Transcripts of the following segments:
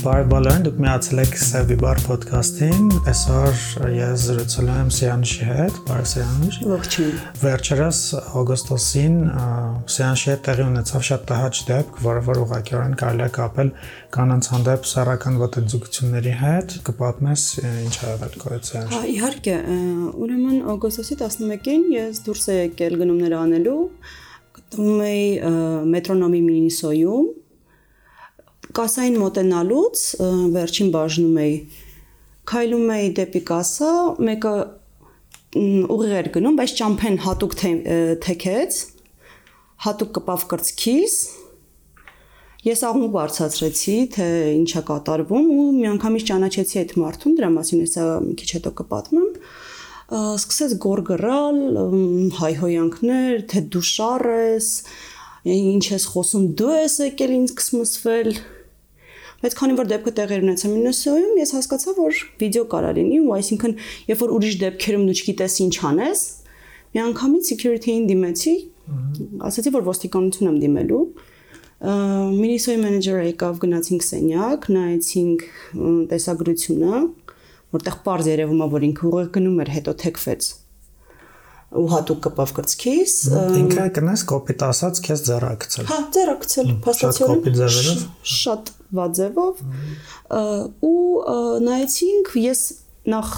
Բարև բոլորին, դուք միացել եք Սևի բար ոդքասթին։ Այսօր ես զրուցել եմ Սյանշի հետ, բարև Սյանշ։ Ողջույն։ Վերջերս օգոստոսին Սյանշի հետ տեղի ունեցավ շատ տհաճ դեպք, որը որ ուղղակիորեն կարելի է կապել կանանց հանդեպ սեռական ոտնձգությունների հետ։ Կպատմես ինչ ա եղել կոյցիան։ Հա, իհարկե, ուրեմն օգոստոսի 11-ին ես դուրս եկել գնումներ անելու գտնվում էի մետրոնոմի Մինիսոյում կասային մոտենալուց վերջին բաժնում էի քայլում էի դեպի կասա, մեկը ուղիղ էր գնում, բայց ճամփեն հատուկ թեքեց, հատուկ կպավ կրծքիս։ Ես աղմուկ բարձացրեցի, թե ինչա կատարվում ու միանգամից ճանաչեցի այդ մարդուն, դրա մասին հեսա մի քիչ հետո կպատմեմ սկսեց գորգռալ, հայհոյանքներ, թե դու շար ես, ինչ ես խոսում, դու ես եկել ինձ կսմսվել։ Բայց քանի որ դեպքը տեղի ունեցավ Մինեսոյում, ես հասկացա, որ վիդեո կարա լինի, ու այսինքն, երբ որ ուրիշ դեպքերում դու չգիտես ինչ անես, մի անգամից security-ին դիմեցի, ասացի, որ ոստիկանություն եմ դիմելու, Մինիսոյի մենեջերը եկավ, գնացինք սենյակ, նայեցինք տեսագրությունը, որտեղ པարզ երևում է, որ ինքը ուղիղ գնում էր, հետո թեքվեց ու հատուկ կպավ կրծքիս ինքը կնես կոպիտ ասած քեզ ձեռակցել հա ձեռակցել փաստացիորեն կոպիտ ձևերով շատ վաձևով ու նայեցինք ես նախ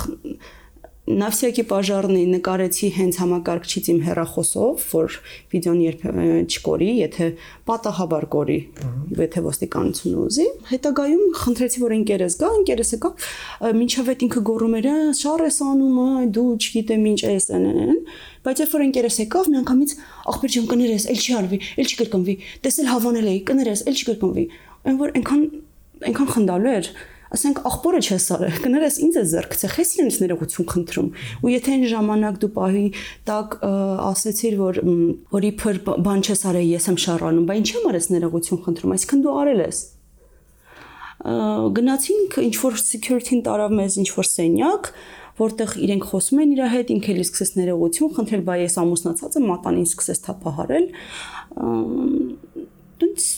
Նավսիակի պաժարնի նկարեցի հենց համակարգչից իմ հեռախոսով, որ վիդեոն երբ չկորի, եթե պատահաբար կորի, եթե ոստիկանությունը ուզի։ Հետագայում խնդրեցի, որ ընկերս գա, ընկերսը գա, մինչև այդ ինքը գոռում էր, շար ես անում, այ դու չգիտեմ ինչ ես անեն, բայց երբ որ ընկերս եկավ, միանգամից ախպեր ջան կներես, ել չի արվի, ել չի կրկնվի, տեսել հավանել էի, կներես, ել չի կրկնվի։ Այն որ այնքան այնքան խնդալու էր, ասենք աղբորը չես արել, կներես ինձ է зерկ ցեխես իրենց ներողություն խնդրում։ Ու եթե այն ժամանակ դու պահի տակ ասեցիր, որ որի փր բան չես արել, ես եմ շարանում, բայց ինչի՞ մարես ներողություն խնդրում, այսինքն դու արել ես գնացինք ինչ որ security-ն տարավ մեզ ինչ որ սենյակ, որտեղ իրենք խոսում են իր հետ, ինքն էլի սկսեց ներողություն խնդրել, բայց ես ամուսնացած եմ, մատանին սկսեց թափահարել։ Դից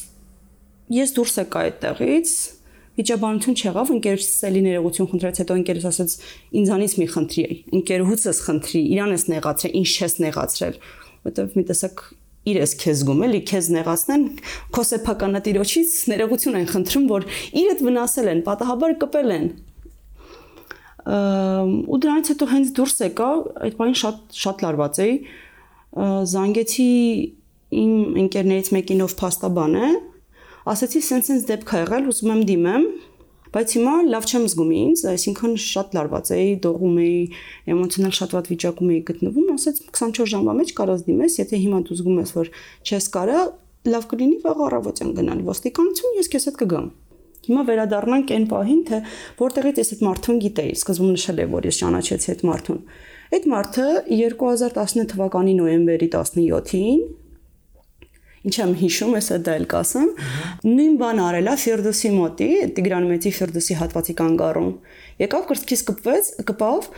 ես դուրս եկա այդտեղից, վիճաբանություն չեղավ, ընկերոջից էլի ներողություն խնդրեց, հետո ընկերս ասաց ինձանից մի խնդրի, ընկերուհուցս խնդրի, իրան ես նեղացրել, ինչ չես նեղացրել, որտեվ մի տեսակ իր ես քեզ գում էլի քեզ նեղացնեն քո սեփականատիրոջից ներողություն են խնդրում որ իրդ վնասել են պատահաբար կպել են ու դրանից հետո հենց դուրս եկա այդ բանին շատ շատ լարված էի զանգեցի իմ ընկերներից մեկինով փաստաբան է ասացի սենց-սենց դեպք ա եղել, ուզում եմ դիմեմ, բայց հիմա լավ չեմ զգում ինձ, այսինքն շատ լարված էի, դողում էի, էմոցիոնալ շատ վատ վիճակում էի գտնվում, ասաց 24 ժամվա մեջ կարաս դիմես, եթե հիմա դու զգում ես, որ չես կարա, լավ կլինի վաղ առավոտյան գնալ ոստիկանություն, ես քեզ հետ կգամ։ Հիմա վերադառնանք այն պահին, թե որտեղից ես այդ մարդուն գիտեի, սկզբում նշել եմ, որ ես ճանաչեցի այդ մարդուն։ Այդ մարդը 2019 թվականի նոյեմբերի 17-ին ինչ եմ հիշում, հեսա դա էլ կասեմ, նույն բան արելա Ֆիրդուսի մոտի, Տիգրան Մեծի Ֆիրդուսի հատվածի կանգառում։ Եկավ կրծքից կպվեց, կպավ,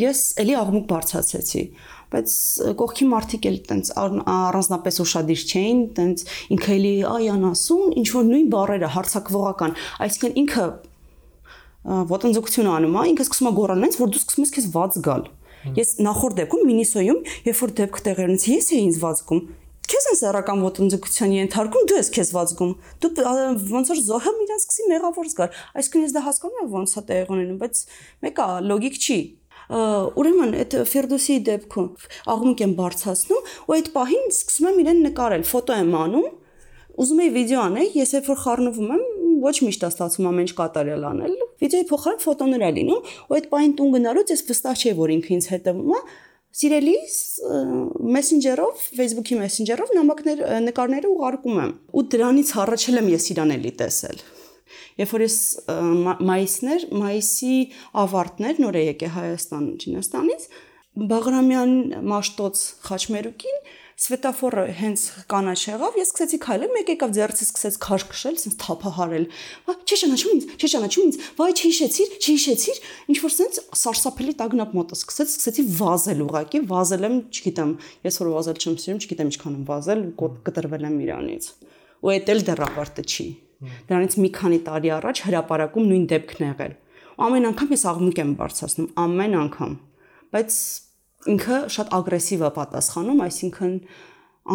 ես էլի աղմուկ բարձացեցի բայց կողքի մարդիկ էլ տենց առանձնապես ուշադիր չէին, տենց ինքը էլի այան ասում, ինչ որ նույն բառերը հարցակվողական, այսինքն ինքը ոտնձգություն անում է, ինքը սկսում է գոռանենց, որ դու սկսում ես քեզ ված գալ։ Ես նախորդ դեպքում Մինիսոյում, երբ որ դեպք ունեցի, ես էի ինձ ված գում քեզ են սեռական ոտնձգության ենթարկում, դու ես քեզ վազգում։ Դու ոնց որ զոհեմ իրան սկսի մեղավոր զգալ։ Այսինքն ես դա հասկանում եմ ոնց է տեղի ունենում, բայց մեկը լոգիկ չի ուրեմն այդ Ֆերդոսի դեպքում աղմուկ եմ բարձրացնում ու այդ պահին սկսում եմ իրեն նկարել, ֆոտո եմ անում, ուզում եի վիդեո անել, ես երբ որ խառնվում եմ, ոչ միշտ է ստացվում ամեն ինչ կատարել անել։ Վիդեոյի փոխարեն ֆոտոներ է լինում, ու այդ պահին տուն գնալուց ես վստահ չէի, որ ինքը ինձ հետևում է, Սիրելիս Messenger-ով, Facebook-ի Messenger-ով նամակներ նկարները ուղարկում եմ։ Ու դրանից առաջել եմ ես իրան էլի տեսել։ Երբ որ ես մայիսներ, մայիսի ավարտներ նոր եկե Հայաստան, Չինաստանից, Բաղրամյան Մաշտոց Խաչմերուկին Սվետաֆորը հենց կանաչ եղավ, ես սկսեցի քայլել, մեկ եկավ ձեռքից սկսեց քաշ քշել, ասես թափահարել։ Չի ճանաչում ինձ, չի ճանաչում ինձ։ Վայ, չհիշեցիր, չհիշեցիր։ Ինչ որ sense սարսափելի տագնապ մոտը սկսեց, սկսեցի վազել ուղակի, վազել եմ, չգիտեմ, ես որ վազել չեմ սիրում, չգիտեմ ինչքան եմ վազել, կտրվել եմ իրանից։ Ու էդ էլ դեռ ավարտը չի։ Դրանից մի քանի տարի առաջ հրաապարակում նույն դեպքն եղել։ Ամեն անգամ ես աղմուկ եմ բարձրացնում, ամեն անգամ։ Բայց ինքը շատ ագրեսիվ է պատասխանում, այսինքն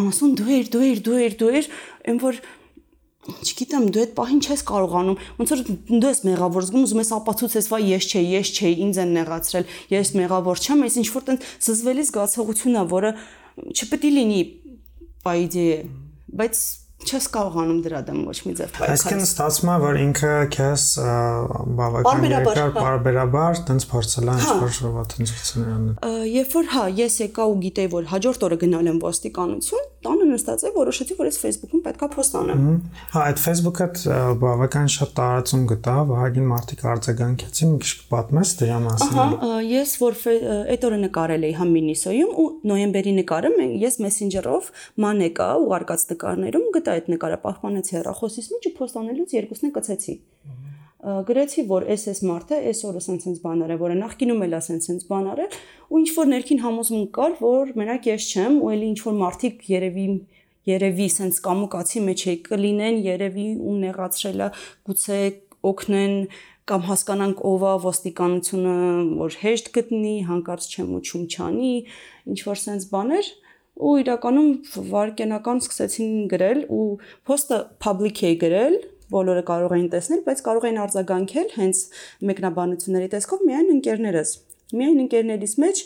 անասուն դու ես, դու ես, դու ես, դու ես, այն որ չգիտեմ, դու այդ պահին չես կարողանում, ոնց որ դու ես մեղավոր զգում, ուզում ես ապացուցես, վայ ես չէ, ես չէ, ինձ են նեղացրել, ես մեղավոր չեմ, այս ինչ որ տեն զզվելի զգացողությունն է, որը չպետք է լինի, բայդի, բայց չես կարողանում դրա դեմ ոչ մի ձև պայքարել։ Այսինքն ստացվում է, որ ինքը քեզ բավական երկար բարբերաբար տենց փորձել է հա։ ինչ-որ շրջանցություններ անել։ Երբ որ հա, ես եկա ու գիտեի, որ հաջորդ օրը գնալ եմ ոստիկանություն, տանը նստած էի, որոշեցի, որ ես Facebook-ում պետքա post անեմ։ Հա, այդ Facebook-ը բավական շատ տարածում գտա, վահագին մարդիկ արձագանքեցին, մի քիչ պատմես դրա մասին։ Ահա, ես որ այդ օրը նկարել էի համ Մինիսոյում ու նոյեմբերի նկարը ես Messenger-ով մանեկա ուղարկած նկարներում գտա այդ նկարը, պահպանեցի հեռախոսից մեջ ու post անելուց երկուսն է կցեցի գրեցի որ էս էս մարդը այսօրը սենց բաներ է որը նախկինում էլ ասեն սենց բաներ է ու ինչ որ ներքին համոզմունք կար որ մենակ ես չեմ ու էլի ինչ որ մարդիկ երևի երևի սենց կամուկացի մեջ է կլինեն երևի ու նեղացրելա գուցե օգնեն կամ հասկանանք ով է ոստիկանությունը որ հեշտ գտնի հանկարծ չեմ ու չում չանի ինչ որ սենց բաներ ու իրականում վարկենական սկսեցին գրել ու post-ը public է գրել բոլորը կարող էին տեսնել, բայց կարող էին արձագանքել հենց մեկնաբանությունների տեսքով միայն ընկերներս։ Միայն ընկերներից մեջ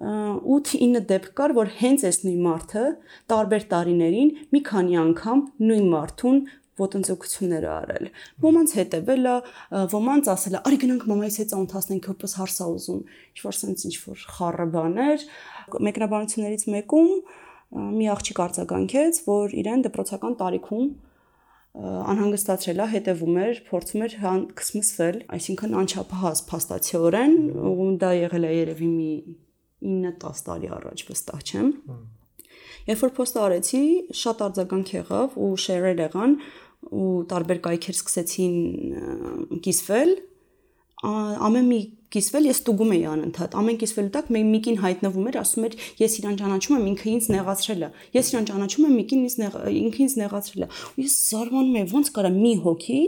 8-9 դեպք կար, որ հենց այս նույն մարդը տարբեր տարիներին մի քանի անգամ նույն մարդուն ոտնձգություններ արել։ Ոմանց հետևել է, ոմանց ասել է, արի գնանք մամայից հետ ծանոթացնենք, հոպս հարսա ուզում։ Ինչ որ sense ինչ որ խառը բաներ։ Մեկնաբանություններից մեկում մի աղջիկ արձագանքեց, որ իրեն դպրոցական տարիքում անհանգստացրել է, հետևում էր, փորձում էր քսմսվել, այսինքն անչափահաս փաստացիորեն, ու դա եղել է երևի մի 9-10 տարի առաջ, վստահ չեմ։ Երբ որ post արեցի, շատ արձագանք եղավ ու share-եր եղան ու տարբեր կայքեր սկսեցին կիսվել, ամեն մի կիսվել ես ստուգում էի անընդհատ ամեն կիսվելու տակ մի միկին հայտնվում էր ասում էր ես իրան ճանաչում եմ ինքը ինձ նեղացրել է ես իրան ճանաչում եմ միկին ինձ ինքը ինձ նեղացրել է ու ես զարմանում եմ ոնց կարա մի հոգի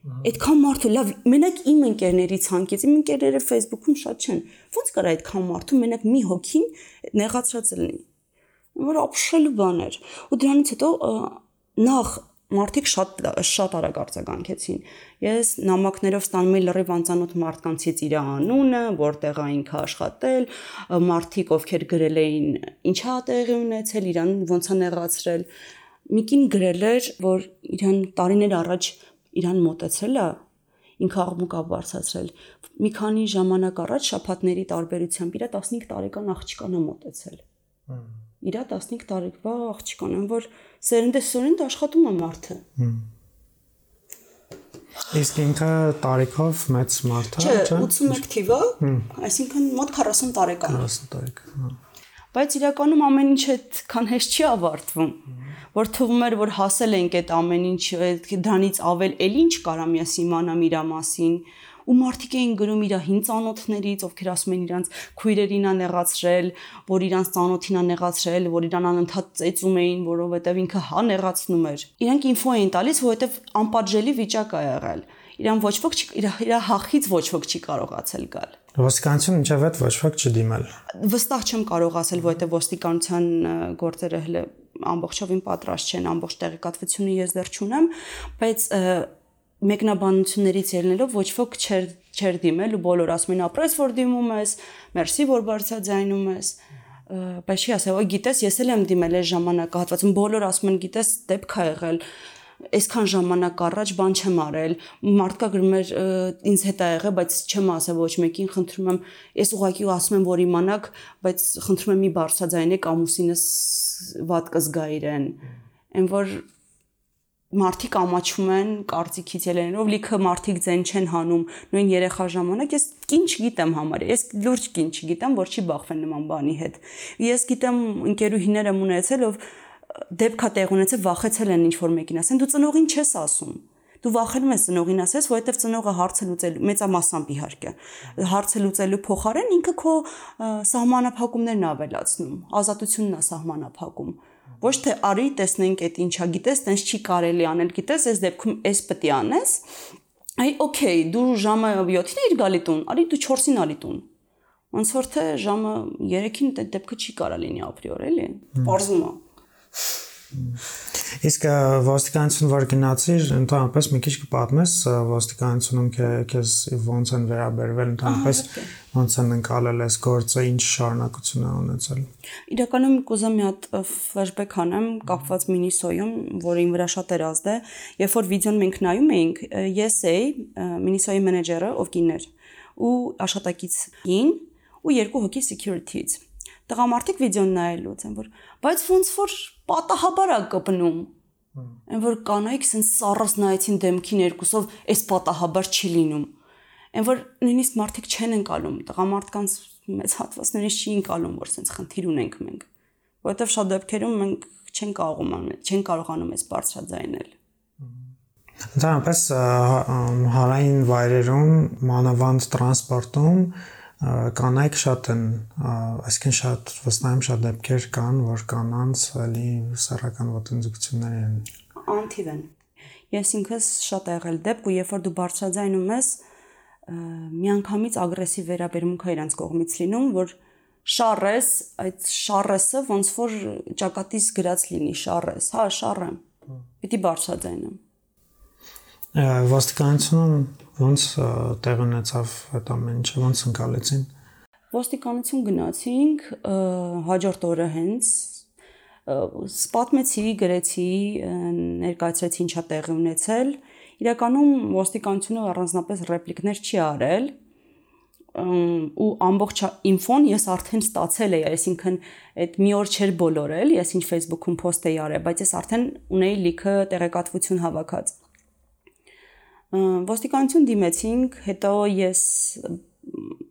այդքան մարդու լավ մենակ իմ ընկերների ցանկից իմ ընկերները Facebook-ում շատ չեն ոնց կարա այդքան մարդու մենակ մի հոգին նեղացրած լինի որ ապշելու բան էր ու դրանից հետո նախ մարդիկ շատ շատ արագ արձագանքեցին։ Ես նամակներով ստանում էի լրիվ անծանոթ մարդկանցից իր անունը, որտեղ է ինքը աշխատել, մարդիկ ովքեր գրել էին ինչա տեղի ունեցել, իրան ոնց է նեղացրել։ Միկին գրել էր, որ իրան տարիներ առաջ իրան մոտեցել է ինքը աղմուկա բարձացրել։ Մի քանի ժամանակ առաջ շփատների տարբերությամբ իր 15 տարեկան աղջկան է մոտեցել։ Հմ իրա 15 տարեկվա աղջկան են, որ սերնդեսորենտ աշխատում է մարդը։ Իսկ ինքը տարիքով մեծ մարդ է, չէ՞։ Չէ, 81 թիվը, այսինքն մոտ 40 տարեկան։ 40 տարեկան, Բայց իրականում ամեն ինչ այդքան հեշտ չի ավարտվում որ թվում էր որ հասել ենք այդ ամեն ինչ դրանից ավել էլ ինչ կարամ ես իմանամ իր մասին ու մարդիկ էին գրում իր հին ծանոթներից, ովքեր ասում են իրանց քույրերին ա նեղացրել, որ իրանց ծանոթին ա նեղացրել, որ իրան անընդհատ ծեծում էին, որովհետև ինքը հա նեղացնում էր։ Իրանք ինֆո էին տալիս, որովհետև անպատժելի վիճակ ա եղել իրան ոչ ոք չի իր իր հախից ոչ ոք չի կարողացել գալ։ Ոստիկանություն ինչև այդ ոչ ոք չդիմել։ Վստահ չեմ կարող ասել, որովհետև ոստիկանության գործերը հələ ամբողջովին պատրաստ չեն, ամբողջ տեղեկատվությունը ես դեռ չունեմ, բայց մեկնաբանություններից ելնելով ոչ ոք չեր չեր դիմել ու բոլոր ասում են ապրես որ դիմում ես, մերսի որ բարձրաձայնում ես բայց չի ասել, գիտես, ես էլ եմ դիմել այս ժամանակահատվածում, բոլոր ասում են գիտես, դեպք ա եղել այսքան ժամանակ առաջ բան չեմ արել մարդկա գրում էր ինձ հետ ա եղել բայց չեմ ասել ոչ մեկին խնդրում եմ ես ուղղակի ասում եմ որ իմանաք բայց խնդրում եմ մի բարձրաձայնեք ամուսինս վատ կզգա իրեն այն որ մարդիկ ամաչում են կարծիքից ելնելով լիքը մարդիկ ձեն չեն հանում նույն երեխա ժամանակ ես կին չգիտեմ համարը ես լուրջ կին չգիտեմ որ չի բախվեն նման բանի հետ ես գիտեմ ընկերուհիներ եմ ունեցել ով դեպքա տեղ ունեցել վախեցել են ինչ որ մեկին ասեն դու ծնողին չես ասում դու վախենում ես ծնողին ասես, որովհետև ծնողը հարցը լուծելու մեծամասամբ իհարկե հարցը լուծելու փոխարեն ինքը քո սահմանափակումներն ավելացնում, ազատությունն է սահմանափակում Ոչ թե արի տեսնենք այդ ինչա, գիտես, տենց չի կարելի անել, գիտես, այս դեպքում էս պետք է անես։ Այ օքեյ, դու ժամը 7-ին էիր գալի տուն, արի դու 4-ին ալի տուն։ Ոնց որ թե ժամը 3-ին դե դեպքը չի կարա լինի ապրիոր, էլի։ Պարզում է։ Իսկ ոստիկանություն որ գնացիր, ընդհանրապես մի քիչ կպատմես ոստիկանությունում քեզ ոնց են վերաբերվել, ընդհանրապես ոնց են ընկալել այս գործը, ինչ շարունակություն է ունեցել։ Իրականում կուզեմ մի հատ ֆլեշբեք անեմ կապված Մինիսոյում, որը իմ վրա շատ էր ազդել, երբ որ վիդեոն մենք նայում էինք, ես էի Մինիսոյի մենեջերը, ով կիններ, ու աշխատակից կին ու երկու հոգի security-ից տղամարդիկ վիդեոն նայելուց են որ բայց ոնց որ պատահաբար է կպնում այն որ կանայք sense սառս նայեցին դեմքին երկուսով այս պատահաբար չի լինում այն որ նույնիսկ մարդիկ չեն ընկալում տղամարդկանց մեծ հատված նույնիսկ չի ընկալում որ sense խնդիր ունենք մենք որովհետև շատ դեպքերում մենք չեն կարողանում չեն կարողանում այս բարձրաձայնել Ընդհանրապես հարային վայրերում մանավանդ տրանսպորտում կանայք շատ են, այսինքն շատ վստահ եմ շատ դեպքեր կան, որ կանանց էլի սեռական ոտնձգություններ են։ Անթիվ են։ Ես ինքս շատ եղել դեպք ու երբ որ դու բարձրաձայնում ես, միանգամից ագրեսիվ վերաբերմունք է իրանց կողմից լինում, որ շարես, այդ շարեսը ոնց որ ճակատից գրած լինի շարես, հա, շարեմ։ Պիտի բարձրաձայնեմ ոստիկանությունում ոնց տեղ ունեցավ այդ ամեն ինչը ոնց ընկալեցին ոստիկանություն գնացինք հաջորդ օրը հենց սպատմեցի գրեցի ներկայացրեցի ինչա տեղի ունեցել իրականում ոստիկանությունը առանձնապես ռեպլիկներ չի արել ու ամբողջ ինֆոն ես արդեն ստացել էի, այսինքն այդ մի օր չէր բոլորել, ես ինչ Facebook-ում post էի արել, բայց ես արդեն ունեի լիքը տեղեկատվություն հավաքած ոստիկանություն դիմեցինք, հետո ես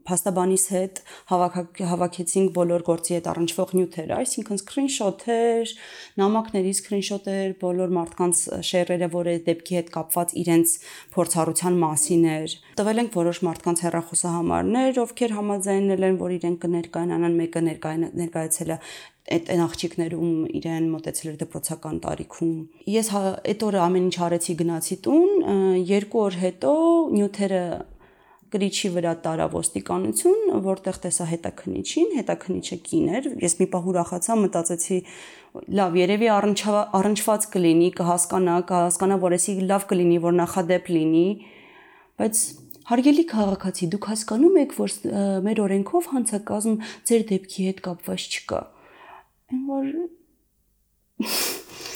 փաստաբանիս հետ հավաքեցինք բոլոր գործի հետ առնչվող նյութերը, այսինքն սկրինշոթեր, նամակների սկրինշոթեր, բոլոր մարդկանց շերերը, որ այդ դեպքի հետ կապված իրենց փորձառության մասին էր։ Տվել ենք որոշ մարդկանց հեռախոսահամարներ, ովքեր համաձայնել են, որ իրենք կներկայանան, մեկը ներկայացել է այդ այն աղջիկներում իրեն մտածել էր դպրոցական տարիքում։ Ես հա, այդ օրը ամեն ինչ արեցի գնացի տուն, երկու օր հետո նյութերը գրիչի վրա տարա ոստիկանություն, որտեղ տեսա հետաքնիչին, հետաքնիչը կին էր։ Ես մի պահ ուրախացա, մտածեցի, լավ, երևի առնչված կլինի, կհասկանա, կհասկանա, որ էսի լավ կլինի, որ նախադեպ լինի, բայց Հարգելի քաղաքացի, դուք հասկանում եք, որ մեր օրենքով հանցակազմ ձեր դեպքի հետ կապված չկա այն որ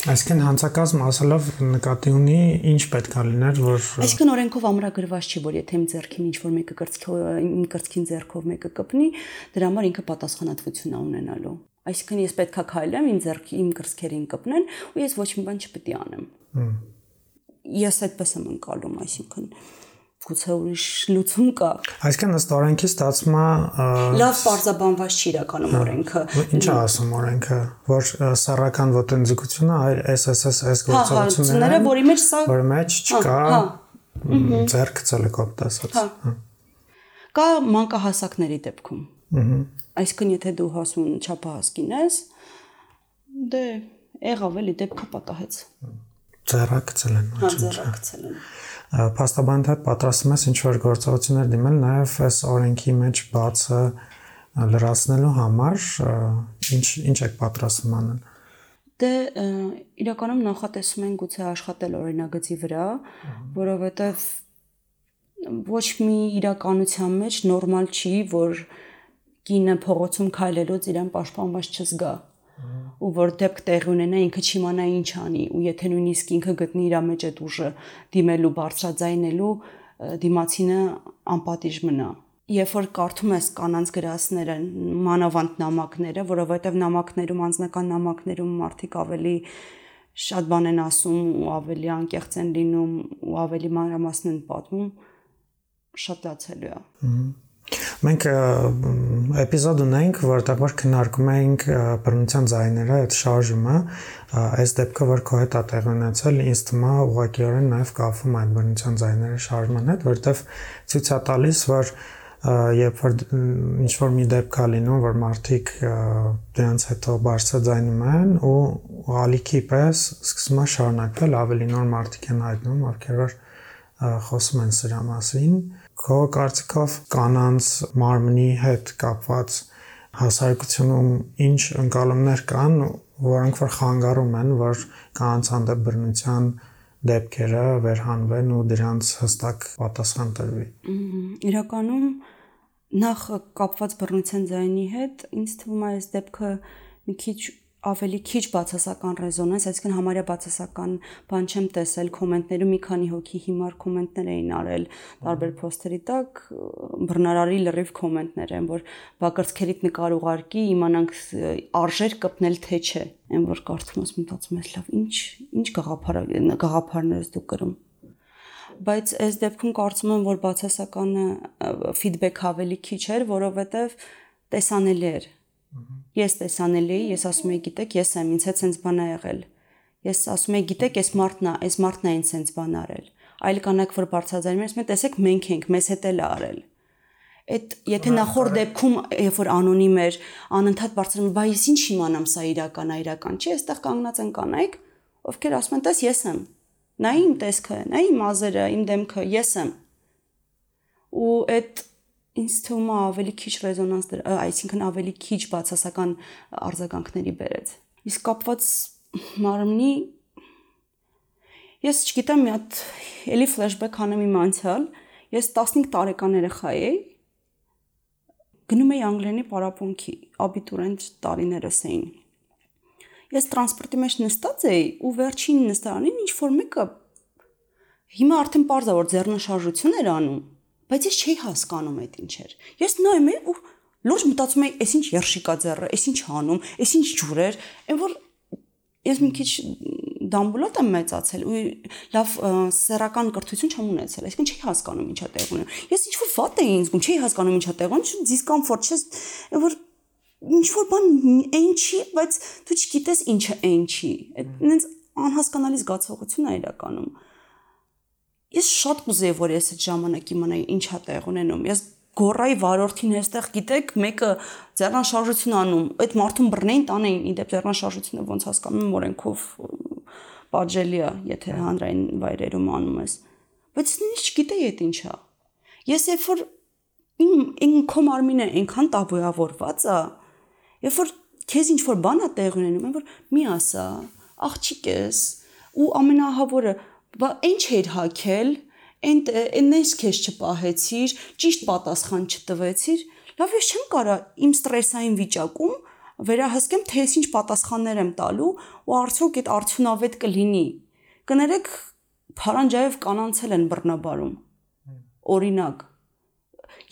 Այսինքն հանցակազմ ասելով նկատի ունի ինչ պետք է լիներ, որ Այսինքն օրենքով ամրագրված չի, որ եթե իմ ձեռքին ինչ որ մեկը կրծքով իմ կրծքին ձեռքով մեկը կպնի, դրա համար ինքը պատասխանատվություն է ունենալու։ Այսինքն ես պետքա քայլեմ իմ ձեռքի իմ կրծքերին կպնեն ու ես ոչ մի բան չպետք է անեմ։ Ես այդպես եմ անցալում, այսինքն գուցե ուրիշ լուծում կա։ Այսինքն ըստ օրենքի ստացվում է լավ բարձաբանված չի իրականում օրենքը։ Ինչ է ասում օրենքը, որ սառական ոտնձգությունը SSS գործողությունները, որի մեջ սա որի մեջ չկա ձեռք ցելեկոպտ ասած։ Կա մանկահասակների դեպքում։ Այսինքն եթե դու հասուն չափահաս կինես, դե եղավ էլի դեպքը պատահեց։ Ձեռակցել են, ոչ։ Հա, ձեռակցել են փաստաբանդ հետ պատրաստում ես ինչ որ գործողություններ դիմել նաև այս օրենքի մեջ բացը լրացնելու համար ինչ ինչ եք պատրաստում անել դե իրականում նախատեսում են գուցե աշխատել օրինագծի վրա որովհետև ոչ մի իրականության մեջ նորմալ չի որ կինը փողոցում քայլելուց իրեն պաշտպանված չզգա ու որ դեպք տեղի ունենա ինքը չիմանա ինչ անի ու եթե նույնիսկ ինքը գտնի իր մեջ այդ ուժը դիմելու բարձրաձայնելու դիմացինը անպատիժ մնա երբ որ կարդում ես կանանց գրասները մանավանդ նամակները որովհետև նամակներում անձնական նամակներում մարդիկ ավելի շատ բան են ասում ու ավելի անկեղծ են լինում ու ավելի մանրամասն են պատմում շատ լացելու է Մենք էպիզոդ ունենք, որտեղ որ քննարկում էինք բռնության ձայները, այդ շարժումը, այս դեպքը որ քո հետ է տեղ ունեցել, ինձ թվում է ուղղակիորեն նաև կապվում այդ բռնության ձայները շարժման հետ, որտեղ ցույց է տալիս, որ երբ որ ինչ որ մի դեպք կա լինում, որ մարդիկ դրանց հետո բարձրաձայնում են ու ալիքի պես սկսում է շարունակվել ավելի նոր մարդիկ են հայտնում, ովքեր որ խոսում են սրա մասին, քո կարծիքով կանանց մարմնի հետ կապված հասարակությունում ինչ ընկալումներ կան, որոնք որ խանգարում են, որ կանանց հանդեպ բռնության դեպքերը վերհանվեն ու դրանց հստակ պատասխան տրվի։ Իրականում նախ կապված բռնության ձայնի հետ ինձ թվում է այս դեպքը մի քիչ ավելի քիչ բացասական ռեզոնանս, այսինքն համարյա բացասական բան չեմ տեսել կոմենտներում մի քանի հոգի հիմար կոմենտներ էին արել տարբեր post-երի տակ բռնարարի լրիվ կոմենտներ են, որ բակրծքերիդ նկար ուղարկի, իմանանք արժեր կպնել թե չէ, այն որ կարդում ես մտածում ես լավ, ինչ ինչ գաղափար գաղափարներ ես դու կրում բայց այս դեպքում կարծում եմ որ բացասականը ֆիդբեք ավելի քիչ էր, որովհետև տեսանելի էր Ես տեսանելի էի, ես ասում եի, գիտեք, ես եմ, ինձ հետ sense բան ա եղել։ Ես ասում եի, գիտեք, այս մարդն է, այս մարդն է ինձ sense բան արել։ Այլ կանայք, որ բարձրաձայնում են, տեսեք, մենք ենք, մեզ հետ էլ արել այդ եթե նախորդ դեպքում երբ որ անոնիմ էր անընդհատ բարձրանում բայ ես ինչ իմանամ սա իրական է իրական չի այստեղ կանգնած են կանայք ովքեր ասում են տես ես եմ նա իմ տեսքը նա իմ մազերը իմ դեմքը ես եմ ու այդ ինձ թվում է ավելի քիչ ռեզոնանս դր, այսինքն ավելի քիչ բացասական արձագանքների բերեց։ Իսկ կապված մարմնի ես չգիտեմ, մի հատ էլի ֆլեշբեք անեմ իմ անցյալ։ Ես 15 տարեկան երեխա էի։ Գնում էի անգլերենի պարապմունքի, աբիտուրենտ տարիներս էին։ Ես տրանսպորտի մեջ նստած էի ու վերջին նստարանին ինչ որ մեկը հիմա արդեն parza որ ձեռնշարժություն էր անում բայց ես չէի հասկանում այդ ինչ էր։ Ես նայում եմ ու լուրջ մտածում եի, «Էս ինչ երշիկա ձեռը, էս ինչ հանում, էս ինչ ջուրեր», այն որ ես մի քիչ դամբուլոտ եմ մեծացել ու լավ սեռական կրթություն չեմ ունեցել, այսինքն չի հասկանում ինչա տեղ ունեմ։ Ես ինչ որ վատ էի ինձ զգում, չի հասկանում ինչա տեղ ունեմ, դիսկոմֆորտ չես, որ ինչ որ բան այն չի, բայց դու չգիտես ինչը այն չի։ Այդ անհասկանալի զգացողություն է իրականում։ Ես շատ կուզեի, որ ես այդ ժամանակ իմանայի ինչա տեղ ունենում։ Ես գորայի վարորդին հստեղ գիտեք, մեկը ձեռնաշարժություն անում, այդ մարդուն բռնեին տանեին, իդեպ ձեռնաշարժությունը ոնց հասկանում օրենքով պատժելի է, եթե հանրային վայրերում անում ես։ Բայց ես չգիտեի այդ ինչա։ Ես երբ որ իմ ին քո մարմինը այնքան տաբուավորված է, երբ որ քեզ ինչ որ բան է տեղ ունենում, որ մի ասա, աղջիկ ես, ու ամենահավորը բա ինչ էր հակել, ընդ այնես քեզ չպահեցիր, ճիշտ պատասխան չտվեցիր, լավ ես չեմ կարա իմ ստրեսային վիճակում վերահսկեմ թե ես ինչ պատասխաններ եմ տալու ու արդյոք այդ արդյունավետ կլինի։ Կներեք Փարանջաև կանանցել են բռնաբարում։ Օրինակ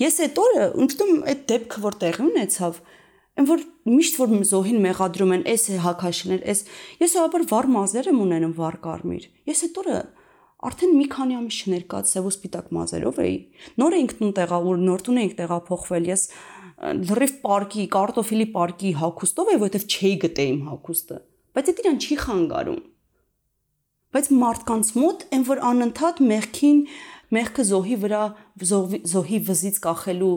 ես այդ օրը ընդդեմ այդ դեպքը որ տեղի ունեցավ, Այն որ միշտ որ զոհին մեղադրում են, էս է հակաշիներ, էս ես հավաբար վառ մազեր եմ ունենում վառ կարմիր։ Ես այդ օրը արդեն մի քանի ամիս չներկացավ ու սպիտակ մազերով էի։ Նոր էինք տուն տեղա ու նոր տուն էինք տեղափոխվել։ Ես լրիվ պարկի, կարտոֆիլի պարկի հակոստով էի, որովհետև չէի գտե իմ հակոստը։ Բայց դա իրան չի խանգարում։ Բայց մարդկանց մոտ այն որ անընդհատ մեղքին մեղքը զոհի վրա զոհի վզից կախելու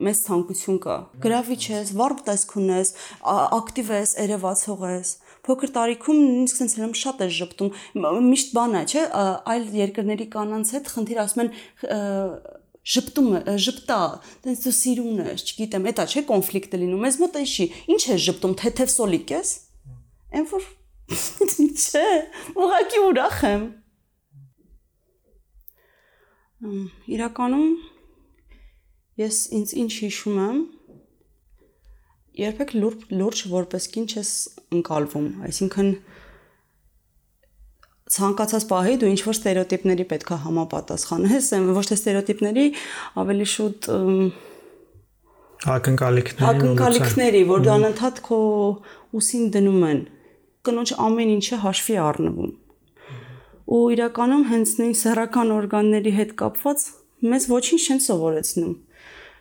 մեծ ցանկություն կա։ Գրավիչ ես, վառ տեսք ունես, ակտիվ ես, երևացող ես։ Փոքր տարիքում նույնիսկ sense հենց շատ ես ճպտում։ Միշտ բան է, չէ, այլ երկրների կանանց հետ խնդիր ասում են ժպտում ժպտա, տենց դու սիրուն ես, չգիտեմ, էտա չէ կոնֆլիկտը լինում։ Մեզ մոտ էշի, ինչ ես ժպտում, թեթև սոլիկ ես։ Էն որ չէ, ուղղակի ուրախ եմ։ Իրականում Ես ինձ ինչ հիշում եմ, երբեք լուրջ լուրջ որպես կին չես ընկալվում, այսինքն ցանկացած պահի դու ինչ որ ստերեոտիպների պետքա համապատասխանես, ոչ թե ստերեոտիպների, ավելի շուտ ակնկալիքների ակնկալիքների, որ դա անընդհատ քո ուսին դնում են։ Կնոջ ամեն ինչը հաշվի առնվում։ Ու իրականում հենց նույն սեռական օրգանների հետ կապված մեզ ոչինչ չեն սովորեցնում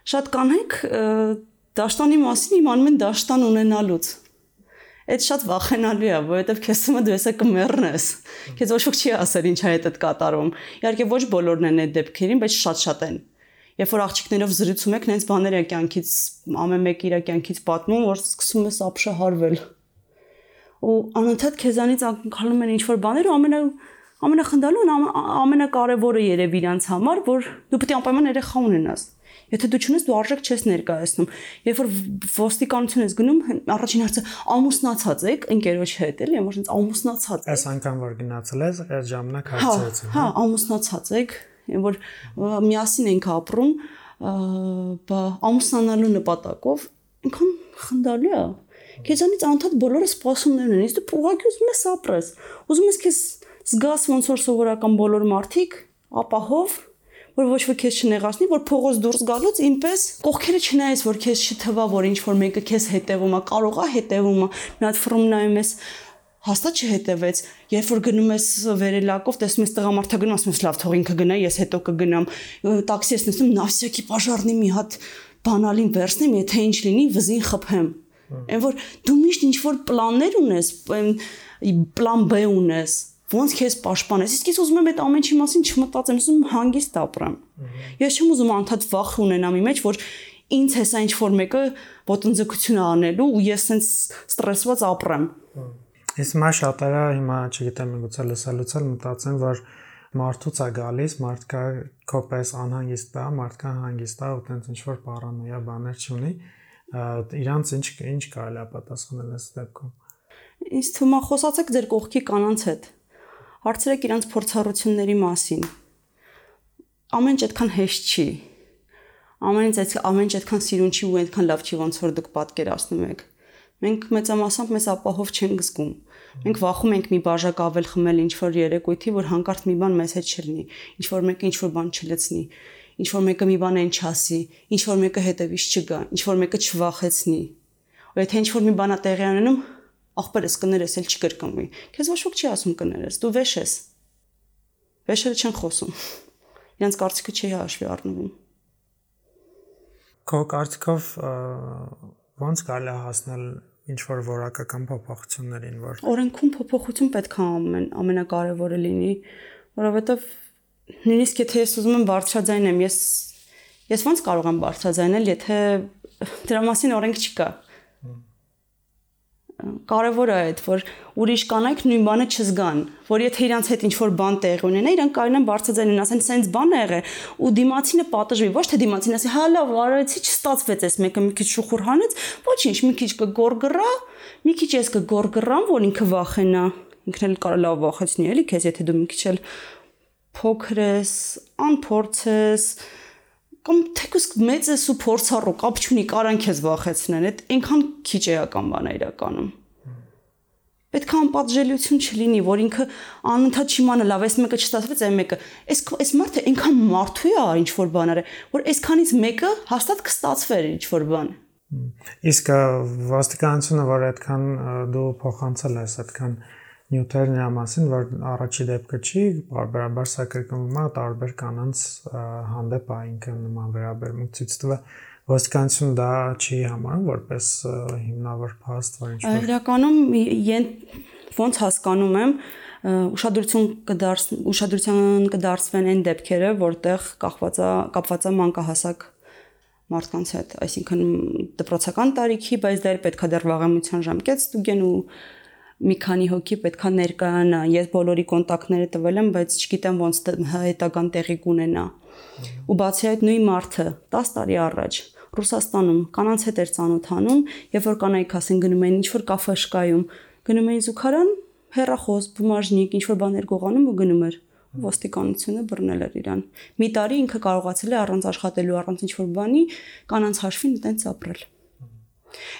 շատ կանայք դաշտանի մասին իմանում են դաշտան ունենալուց։ Այդ շատ վախենալու է, որովհետև քեզ թվում է դու էսա կմեռնես։ Քեզ ոչ ոք չի ասել ինչ է այդ կատարում։ Իհարկե ոչ բոլորն են այդ դեպքերին, բայց շատ-շատ են։ Երբ որ աղջիկներով զրուցում եք, նենց բաներ է կյանքից ամեն մեկ իր կյանքից պատմում, որ սկսում ես ապշահարվել։ Ու անընդհատ քեզանից անկալում են ինչ-որ բաներ ու ամենա ամենախնդալուն ամենակարևորը երևի իրանց համար, որ դու պետք է անպայման երեխա ունենաս։ Եթե դու չունես, դու արժեք չես ներկայացնում։ Երբ որ ոստիկանություն ես գնում, առաջին հարցը ամուսնացած եք ընկերոջ հետ, էլի, որ ինձ ամուսնացած եք։ Այս անգամ որ գնացել ես, այդ ժամանակ հա, հարցրեցին։ Հա, ամուսնացած եք, որ միասին ենք ապրում, բա ամուսնանալու նպատակով ինքան խնդալի է։ Քեզանից անդադ բոլորը սպասումներ ունեն, իսկ դու ուղղակի ուզում ես ապրես։ Ուզում ես քեզ զգաս ոնց որ սովորական բոլոր մարդիկ ապահով որ ոչ ոք քեզ չնեղացնի, որ փողոց դուրս գալուց ինպես կողքերը չնայես, որ քեզ չթվա, որ ինչ որ մեկը քեզ հետևում է, կարող է հետևում է, մի հատ ֆրում նայում ես, հաստատ չհետևեց։ Երբ որ գնում ես վերելակով, տեսնում ես տղամարդը գնում, ասում ես լավ, թող ինքը գնա, ես հետո կգնամ։ Տաքսի ես նստում, նավսյակի պաժարնի մի հատ բանալին վերցնեմ, եթե ինչ լինի, վզին խփեմ։ Այն որ դու միշտ ինչ որ պլաններ ունես, պլան B ունես, ոնց քեզ պաշտպանես։ Իսկ ես ուզում եմ այդ ամեն ինչի մասին չմտածեմ, ուզում հանգիստ ապրեմ։ Ես չեմ ուզում անդադ վախ ունենամ իմ մեջ, որ ինձ հեսա ինչ որ մեկը ոտնձգություն անելու ու ես սենց ստրեսված ապրեմ։ Իսկ մա շատերը հիմա, չգիտեմ, գուցե լսելուց էլ մտածեն, որ մարդուց է գալիս, մարդկա կոպես անհանգիստ է, մարդկա հանգիստ է, ու տենց ինչ որ պարանոյա բաներ չունի, իրանց ինչ ինչ կարելի է պատասխանել այս դեպքում։ Իսկ թվում է խոսացեք ձեր կողքի կանանց հետ հարցրեք իրանց փորձառությունների մասին։ Ամեն ինչ այդքան հեշտ չի։ Ամեն ինչ այդ ամեն ինչ այդքան սիրուն չի ու այդքան լավ չի, ոնց որ դուք պատկերացնում եք։ Մենք մեծամասամբ մեզ ապահով չենք զգում։ Մենք վախում ենք մի բաժակ ավել խմել ինչ որ երեկույթի, որ հանկարծ մի բան մեզ հետ չլինի, ինչ որ մեկը ինչ որ բան չլցնի, ինչ որ մեկը մի բան են չասի, ինչ որ մեկը հետևից չգա, ինչ որ մեկը չվախեցնի։ Ու եթե ինչ որ մի բան է տեղի ունենում, աղբերս կներես էլ չկրկնվի։ Քեզ ոչ ոք չի ասում կներես, դու վեշ ես։ Վեշերը չեն խոսում։ Իրանց կարծիքը չի հաշվի առնվում։ Քո կարծիքով ոնց կարելի հասնել ինչ որ որակական փոփոխություններին, որ օրենքում փոփոխություն պետք է ամեն ամենակարևորը լինի, որովհետև նույնիսկ եթե ես ուզում եմ բարձրաձայնեմ, ես ես ոնց կարող եմ բարձրաձայնել, եթե դրա մասին օրենք չկա կարևորը այդ որ ուրիշ կանայք նույն բանը չզգան որ եթե իրանց հետ ինչ որ բան տեղ ունենա իրանք կարողան բարձրաձայնեն ասեն սենց բան է եղել ու դիմացինը պատժվի ոչ թե դիմացին ասի հա լավ արեցի չստացվեց էս մեկը մի քիչ շուխուր հանեց ոչինչ մի քիչ կգորգրա մի քիչ ես կգորգրամ որ ինքը վախենա ինքն էլ կարող լավ վախեցնի էլի քեզ եթե դու մի քիչ էլ փոքր ես անփորձ ես կամ թեկուս մեծ ես ու փորձառու կապ չունի կարան քեզ վախեցնեն այդ այնքան քիչ էական բան է իրականում պետք է անպատժելիություն չլինի որ ինքը անընդհատ չիմանա լավ այս մեկը չստացվեց այն մեկը այս այս մարդը այնքան մարդու է ինչ որ բան արել որ այսքանից մեկը հաստատ կստացվեր ինչ որ բան իսկ ոստիկանությունը որ այդքան դու փոխանցել ես այդքան նյութեր նրա մասին, որ առաջի դեպքը չի, բարբերաբար սա կրկնվում է տարբեր կանանց հանդեպ է ինքը նման վերաբերմունք ցույց տվը ոստիկանությունը դա չի համարում որպես հիմնավոր փաստ, որ ինչ որ Իրականում ոնց հասկանում եմ, ուշադրություն կդարձ ուշադրության կդարձվեն այն դեպքերը, որտեղ կախված է կապված է մանկահասակ մարդկանց հետ, այսինքն դպրոցական տարիքի, բայց դեռ պետքա դեռ վաղեմության ժամկետ ստուգեն ու մի քանի հոգի պետքա ներկայանա։ Ես բոլորի կոնտակտները տվել եմ, բայց չգիտեմ ոնց հետագան տեղի կունենա։ Ու բացի այդ նույն մարդը 10 տարի առաջ Ռուսաստանում կանանց հետ էր ծանոթանում, երբ որ կանայք ասեն գնում էին ինչ-որ կաֆեշկայում, գնում էին զուգարան, հերախոս, բումաժնիկ, ինչ-որ բաներ գողանում ու գնում էր ոստիկանությունը բռնել էր իրան։ Մի տարի ինքը կարողացել է առանց աշխատելու, առանց ինչ-որ բանի կանանց հաշվին այտենց ապրել։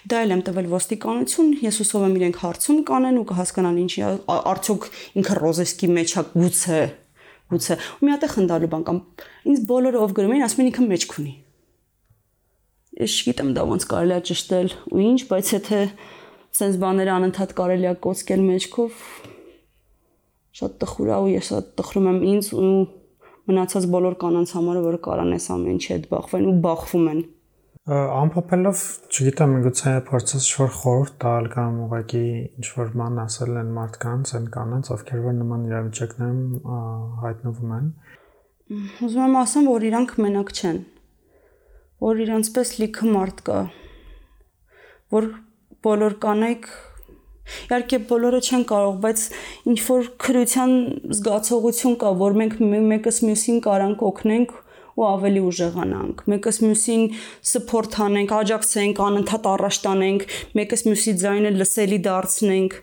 Դա էլ եմ տվել ոստիկանություն, ես հուսով եմ իրենք հարցում կանեն ու կհասկանան ինչի արդյոք ինքը ռոզեսկի մեջ է գուցե գուցե ու մի հատ է խնդալու բան կամ ինձ բոլորը ով գրում են ասում են ինքը մեջք ունի ես չգիտեմ դա ոնց կարելի է ճշտել ու ինչ բայց եթե սենց բաները անընդհատ կարելի է կոծկել մեջքով շատ տխուր է ու ես շատ տխրում եմ ինձ ու մնացած բոլոր կանանց համար որ կարան այս ամեն ինչի հետ բախվեն ու բախվում են ամփոփելով, չգիտեմ, գուցե փորձես ինչ-որ խորհուրդ տալ կամ ուղղակի ինչ-որ բան ասել են մարդկանց, այն կանանց, ովքեր որ նման իրավիճակներում հայտնվում են։ Ուզում եմ ասեմ, որ իրանք մենակ չեն։ որ իրանցպես լիքը մարդ կա, որ բոլոր կանայք Իհարկե բոլորը չեն կարող, բայց ինչ որ քրության զգացողություն կա, որ մենք մեկս մյուսին կարանք օգնենք ու ավելի ուժեղանանք։ Մեկս մյուսին սփորթ անենք, աջակցենք, անընդհատ առաջ տանենք, մեկս մյուսի ձայնը լսելի դարձնենք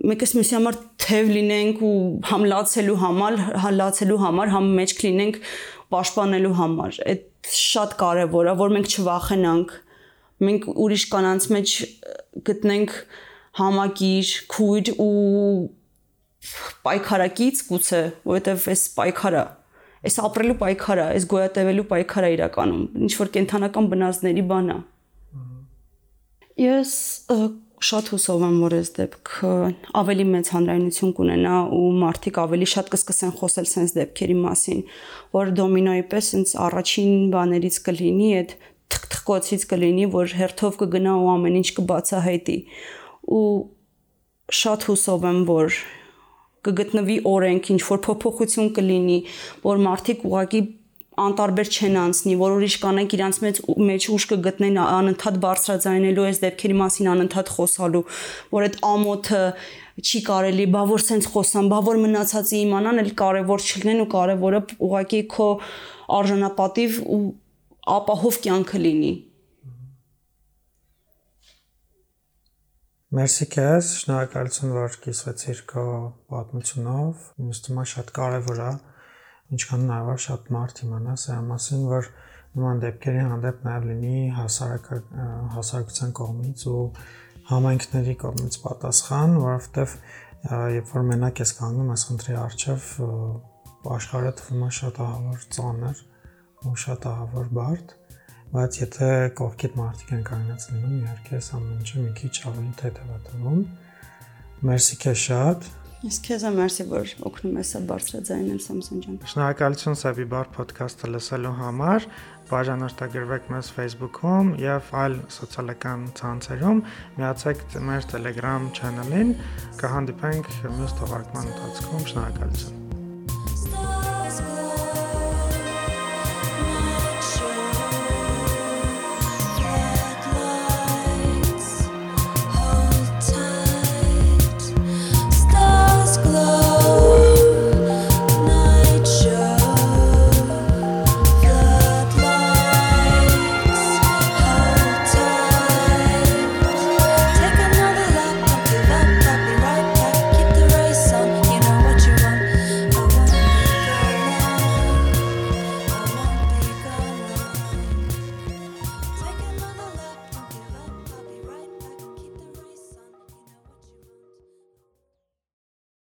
մեկս մյուսի համար թև լինենք ու համ լացելու համար, հա լացելու համար, համ մեջ կլինենք պաշտպանելու համար։ Այդ շատ կարևոր է, որ մենք չվախենանք։ Մենք ուրիշ կանանց մեջ գտնենք համակիր, քույր ու պայքարակից գուցե, որովհետև այս պայքարը այս ապրելու պայքարը, այս գոյատևելու պայքարը իրականում ինչ որ կենթանական բնազդների բան է։ Ես շատ հուսով եմ, որ այս դեպքը ավելի մեծ հանրայնություն կունենա ու մարդիկ ավելի շատ կսկսեն խոսել sense դեպքերի մասին, որ դոմինոյի պես sense առաջին բաներից կլինի այդ թքթկոցից կլինի, որ հերթով կգնա ու ամեն ինչ կբացահայտի։ Ու շատ հուսով եմ, որ կգտնվի օրենք, ինչ որ փոփոխություն կլինի, որ մարդիկ ուղակի անտարբեր չեն անցնի, որ ուրիշ կանենք իրանց մեջ մեջ ուժ կգտնեն անընդհատ բարձրաձայնելու այս դեպքերի մասին անընդհատ խոսալու, որ այդ ամոթը չի կարելի, բա որ սենց խոսան, բա որ մնացածի իմանան, էլ կարևոր չլինեն ու կարևորը ուղղակի քո արժանապատիվ ու ապահով կյանքը լինի։ Մերսի քեզ, շնորհակալություն որ կիսվեցիր քո պատմությունով։ Ինձ թվում է շատ կարևոր է ինչքան հնարավոր շատ մարդ իմանա սա մասին, որ նման դեպքերի հանդեպ նաև լինի հասարակ հասարակության կողմից ու համայնքների կողմից պատասխան, որովհետև երբ որ մենակ ես կանգնում ես խնդրի առջև, աշխարհը թվում է շատ ահավոր ծանր ու շատ ահավոր բարդ, բայց եթե կողքիդ մարդիկ են կանգնած լինում, իհարկե այս ամեն ինչը մի քիչ ավելի թեթև է թվում։ Մերսի քեզ շատ Ես քեզ merci, որ օգնում ես բարձրաձայնել Սամսոն ջան։ Շնորհակալություն Սաբի բար ոդքասթը լսելու համար։ Բաժանորդագրվեք մեզ Facebook-ում եւ այլ սոցիալական ցանցերում։ Միացեք մեր Telegram channel-ին։ Կհանդիպենք մյուս թողարկման ընթացքում։ Շնորհակալություն։